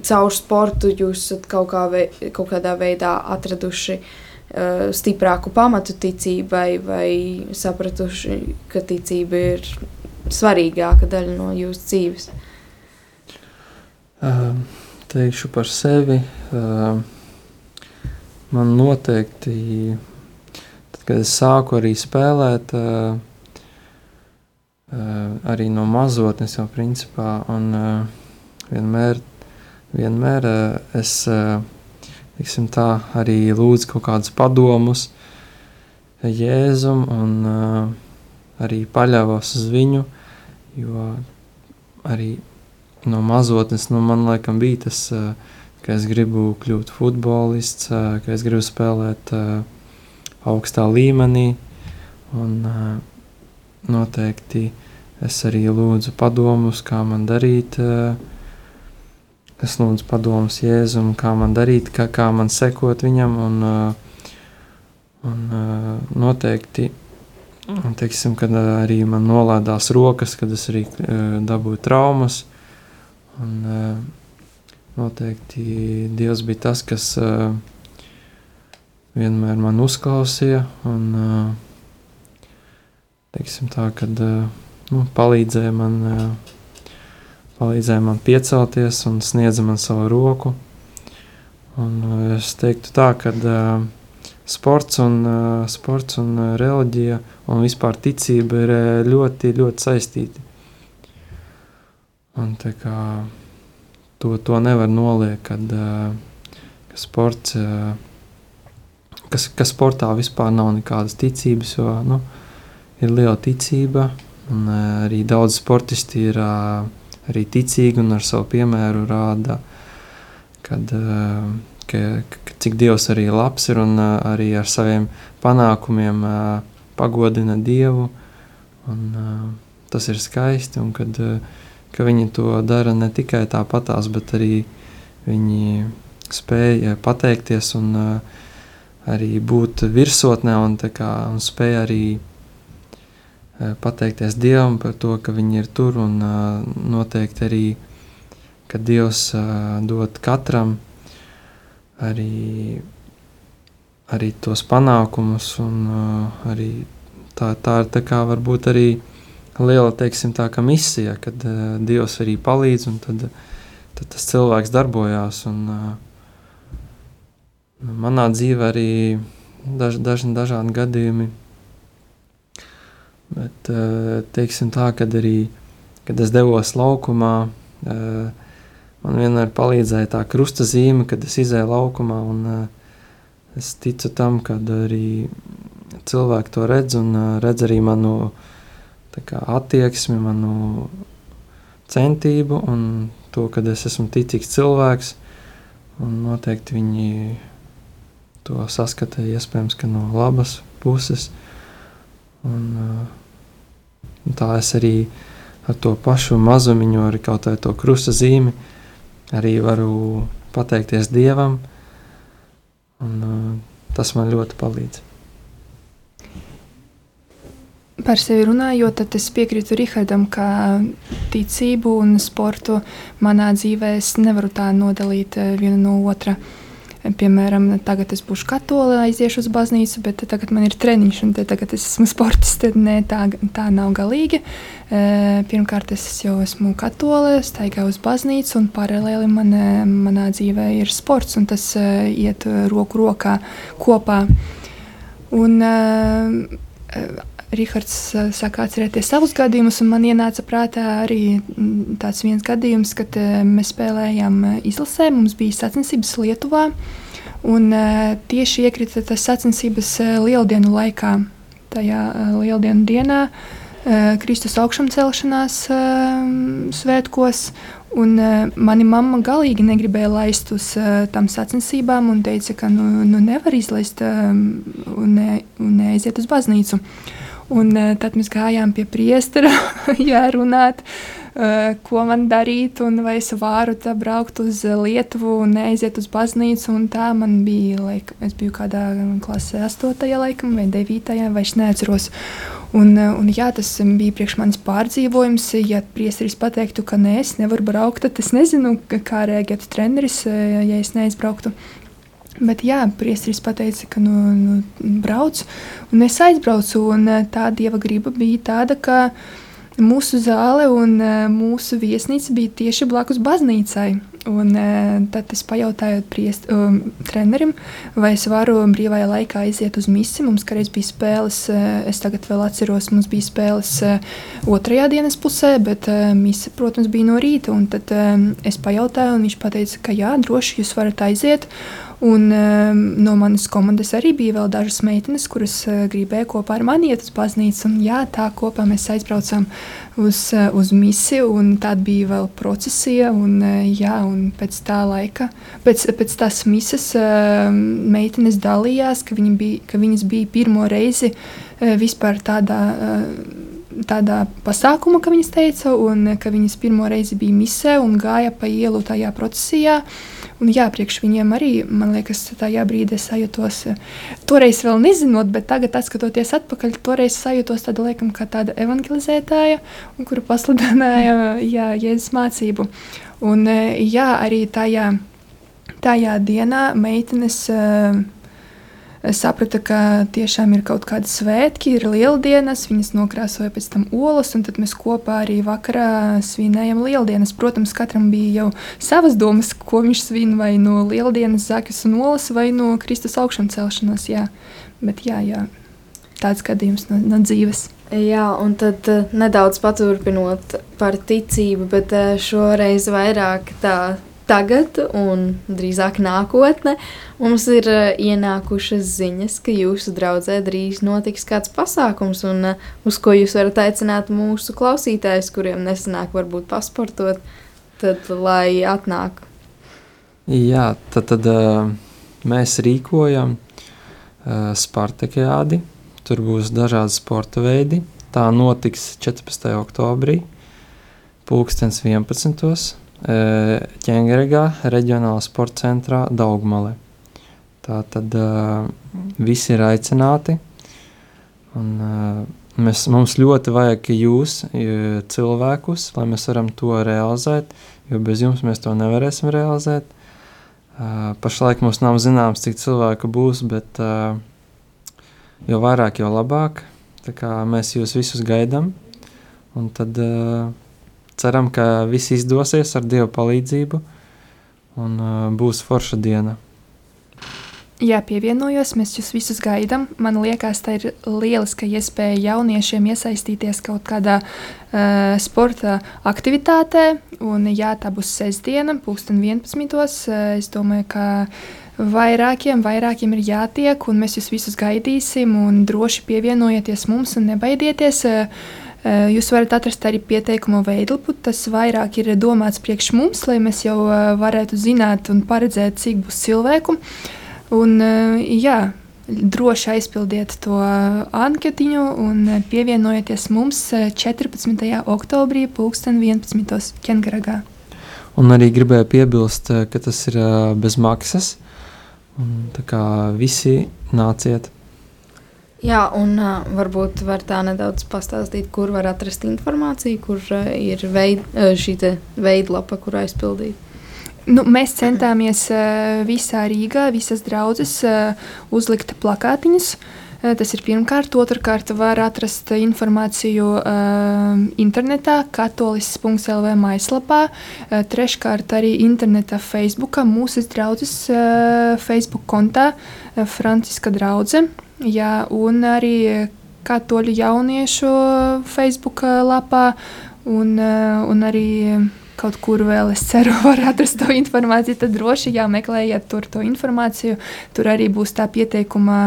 caur sportu jūs esat kaut, kā vei, kaut kādā veidā atraduši uh, stiprāku pamatu ticībai, vai sapratuši, ka ticība ir svarīgāka daļa no jūsu dzīves? Uh, teikšu par sevi. Uh, man noteikti, tad, kad es sāku arī spēlēt, uh, arī no mazotnes jau principā, un uh, vienmēr, vienmēr uh, es uh, tā, arī lūdzu kaut kādus padomus Jēzum un arī paļāvos uz viņu, jo arī no mazotnes nu, man laikam bija tas, ka es gribu kļūt futbolists, ka es gribu spēlēt augstā līmenī un uh, noteikti es arī lūdzu padomus, kā man darīt, uh, Es lūdzu padomus Jēzum, kā man darīt, kā, kā man sekot viņam. Un, uh, un uh, noteikti, un, teiksim, kad arī man nolādās rokas, kad es arī uh, dabūju traumas. Un, noteikti Dievs bija tas, kas vienmēr man uzklausīja. Un, teiksim, tā, kad, nu, palīdzēja man palīdzēja man piecelties un sniedza man savu roku. Un uh, es teiktu tā, ka uh, sports un, uh, sports un uh, reliģija un vispār ticība ir uh, ļoti, ļoti saistīti. Un tā kā to, to nevar noliekt, kad uh, ka sports, uh, kas, ka sportā vispār nav nekādas ticības, jo nu, ir liela ticība un uh, arī daudz sportisti ir uh, arī ticīgi un ar savu piemēru rāda, kad, eh, ka, ka cik Dievs arī labs ir un eh, arī ar saviem panākumiem eh, pagodina Dievu. Un, tas ir skaisti, un kad, ka viņi to dara ne tikai tāpatās, bet arī viņi spēja pateikties un arī būt virsotnē un, kā, un spēja arī Eh, pateikties Dievam par to, ka viņi ir tur un uh, noteikti arī, ka Dievs uh, dod katram arī, arī tos panākumus un arī tā, tā ir tā kā varbūt arī liela, teiksim tā, ka misija, kad uh, Dievs arī palīdz un tad, tad tas cilvēks darbojās un uh, manā dzīvē arī daž, daž, dažādi gadījumi Bet, eh, teiksim tā, kad arī, kad es devos laukumā, eh, man vienmēr palīdzēja tā krusta zīme, kad es izēju laukumā, un eh, es ticu tam, ka arī cilvēki to redz, un redz arī manu kā, attieksmi, manu centību, un to, ka es esmu ticīgs cilvēks, un noteikti viņi to saskata iespējams, ka no labas puses, Un, un tā es arī ar to pašu mazumiņu, ar kaut kādu krusta zīmi, arī varu pateikties Dievam. Un, tas man ļoti palīdz. Par sevi runājot, tad es piekrītu Rihardam, ka ticību un sportu manā dzīvē es nevaru tā nodalīt vienu no otra. Piemēram, tagad es būšu katola, aiziešu uz baznīcu, bet tagad man ir treniņš, un tagad es esmu sportists. Tad ne, tā, tā nav galīgi. Pirmkārt, es jau esmu katola, staigāju uz baznīcu, un paralēli man, manā dzīvē ir sports, un tas iet roku rokā kopā. Un, Rihards saka, atcerieties savus gadījumus, un man ienāca prātā arī tāds viens gadījums, kad mēs spēlējām izlasē. Mums bija sacensības Lietuvā, un tieši iekrita tas sacensības lieldienu laikā. Tajā lieldienu dienā, Kristus augšumcelšanās svētkos, Un, uh, mani mamma galīgi negribēja laist uz uh, tām sacensībām un teica, ka nu, nu nevar izlaist uh, un, ne, un neaiziet uz baznīcu. Un, uh, tad mēs gājām pie priestera, jārunāt, uh, ko man darīt, un vai es varu braukt uz Lietuvu un neaiziet uz baznīcu. Tā man bija, laik, es biju kādā klasē, 8. laikam, vai 9. vai es neatceros. Un, un, jā, tas bija priekš manis pārdzīvojums. Ja priesteris pateiktu, ka nē, es nevaru braukt, tad es nezinu, kā reaģētu treneris, ja es neaizbrauktu. Bet jā, priesteris teica, ka nu, nu, brauc, un es aizbraucu. Un tā dieva griba bija tāda, ka mūsu zāle un uh, mūsu viesnīca bija tieši blakus baznīcai. Un, uh, tad es pajautāju priest, um, trenerim, vai es varu brīvajā laikā aiziet uz misiju. Mums kādreiz bija spēles, uh, es tagad vēl atceros, mums bija spēles otrajā dienas pusē, bet misija, protams, bija no rīta. Tad uh, es pajautāju, un viņš teica, ka jā, droši jūs varat aiziet. Un, um, no manas komandas arī bija vēl dažas meitenes, kuras uh, gribēja kopā ar mani iet uz baznīcu. Un, jā, tā kopā mēs aizbraucām uz, uh, uz misiju, un tāda bija vēl procesija. Un, uh, jā, un pēc tā laika, pēc, pēc tās misijas, uh, meitenes dalījās, ka, viņi bija, ka viņas bija pirmo reizi uh, vispār tādā. Uh, tādā pasākumā, kā viņas teica, un ka viņas pirmo reizi bija misē un gāja pa ielu tajā procesijā. Uh, Un jā, priekš viņiem arī, man liekas, tajā brīdī es sajūtos, toreiz vēl nezinot, bet tagad, skatoties atpakaļ, toreiz sajūtos tāda, laikam, kā tāda evangelizētāja, kura pasludināja jā, Jēzus mācību. Un jā, arī tajā, tajā dienā meitenes. Uh, saprata, ka tiešām ir kaut kādi svētki, ir lieldienas, viņas nokrāsoja pēc tam olas, un tad mēs kopā arī vakarā svinējam lieldienas. Protams, katram bija jau savas domas, ko viņš svin, vai no lieldienas zakas un olas, vai no Kristus augšām celšanās. Jā. Bet jā, jā, tāds gadījums no, no dzīves. Jā, un tad uh, nedaudz paturpinot par ticību, bet uh, šoreiz vairāk tā tagad, un drīzāk nākotnē, mums ir uh, ienākušas ziņas, ka jūsu draudzē drīz notiks kāds pasākums, un uh, uz ko jūs varat aicināt mūsu klausītājus, kuriem nesanāk varbūt pasportot, tad lai atnāk. Jā, tad, tad uh, mēs rīkojam Spartakiādi, tur būs dažādi sporta veidi. Tā notiks 14. oktobrī, pulkstens 11 ķēngergā, reģionālā sporta centrā Daugmalē. Tā tad visi ir aicināti. Un, mēs, mums ļoti vajag jūs, cilvēkus, lai mēs varam to realizēt, jo bez jums mēs to nevarēsim realizēt. Pašlaik mums nav zināms, cik cilvēku būs, bet jo vairāk, jo labāk. Tā kā mēs jūs visus gaidām. Un tad uh, ceram, ka viss izdosies ar Dieva palīdzību un uh, būs forša diena. Jā, pievienojos, mēs jūs visus gaidām. Man liekas, tā ir lieliska iespēja jauniešiem iesaistīties kaut kādā uh, sporta aktivitātē. Un, jā, tā būs sestdiena, pulksten 11. Uh, es domāju, ka vairākiem, vairākiem ir jātiek, un mēs jūs visus gaidīsim. Droši pievienojieties mums un nebaidieties. Uh, jūs varat atrast arī pieteikumu veidlapu. Tas vairāk ir domāts priekš mums, lai mēs jau eh, varētu zināt un paredzēt, cik būs cilvēku. Un, eh, jā, droši aizpildiet to anketiņu un pievienojieties mums 14. oktobrī, 2011. Kengaragā. Un arī gribēju piebilst, ka tas ir bez maksas. Un, tā kā visi nāciet! Jā, un uh, varbūt var tā nedaudz pastāstīt, kur var atrast informāciju, kur uh, ir veid, uh, šī veidlapa, kur aizpildīt. Nu, mēs centāmies uh, visā Rīgā, visas draudzes uh, uzlikt plakātiņus. Uh, tas ir pirmkārt, otrkārt, var atrast informāciju uh, internetā, katolis.lv mājaslapā, uh, treškārt arī internetā, Facebookā, mūsu draudzes uh, Facebook kontā, uh, Franciska draudzene. Jā, un arī katoļu jauniešu Facebook lapā, un, un arī kaut kur vēl es ceru, var atrast to informāciju. Tad droši jāmeklējiet tur to informāciju. Tur arī būs tā pieteikuma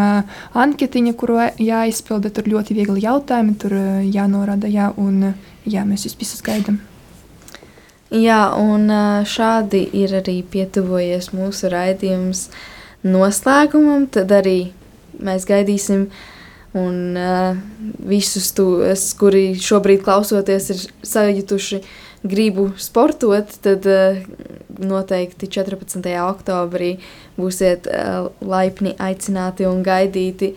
anketiņa, kuru jāizpilda. Tur ļoti viegli jautājumi, tur jānorāda, jā, un jā, mēs jūs visus gaidām. Jā, un šādi ir arī pietuvojies mūsu raidījums noslēgumam. Tad arī mēs gaidīsim. Un uh, visus tos, kuri šobrīd klausoties, ir sajutuši gribu sportot, tad uh, noteikti 14. oktobrī būsiet uh, laipni aicināti un gaidīti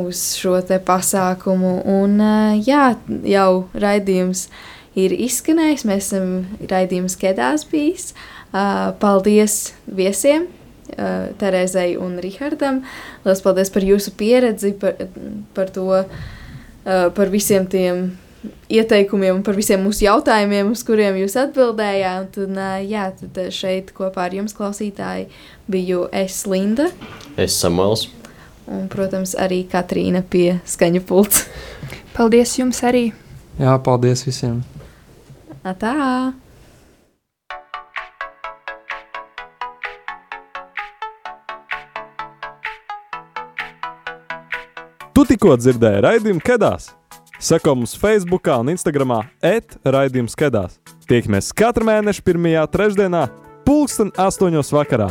uz šo pasākumu. Un, uh, jā, jau raidījums ir izskanējis, mēs esam raidījums Kedās bijis. Uh, paldies viesiem! Uh, Terēzai un Rihardam. Lielas paldies par jūsu pieredzi, par, par to, uh, par visiem tiem ieteikumiem un par visiem mūsu jautājumiem, uz kuriem jūs atbildējāt. Un, uh, jā, tad šeit kopā ar jums, klausītāji, biju es Linda. Es Samuels. Un, protams, arī Katrīna pie skaņu pults. Paldies jums arī! Jā, paldies visiem! Atā! Tu tikko dzirdēji raidījumu Kedās. Seko mums Facebook un Instagram etraidījums Kedās. Tiekamies katru mēnešu pirmajā trešdienā, pulksten astoņos vakarā.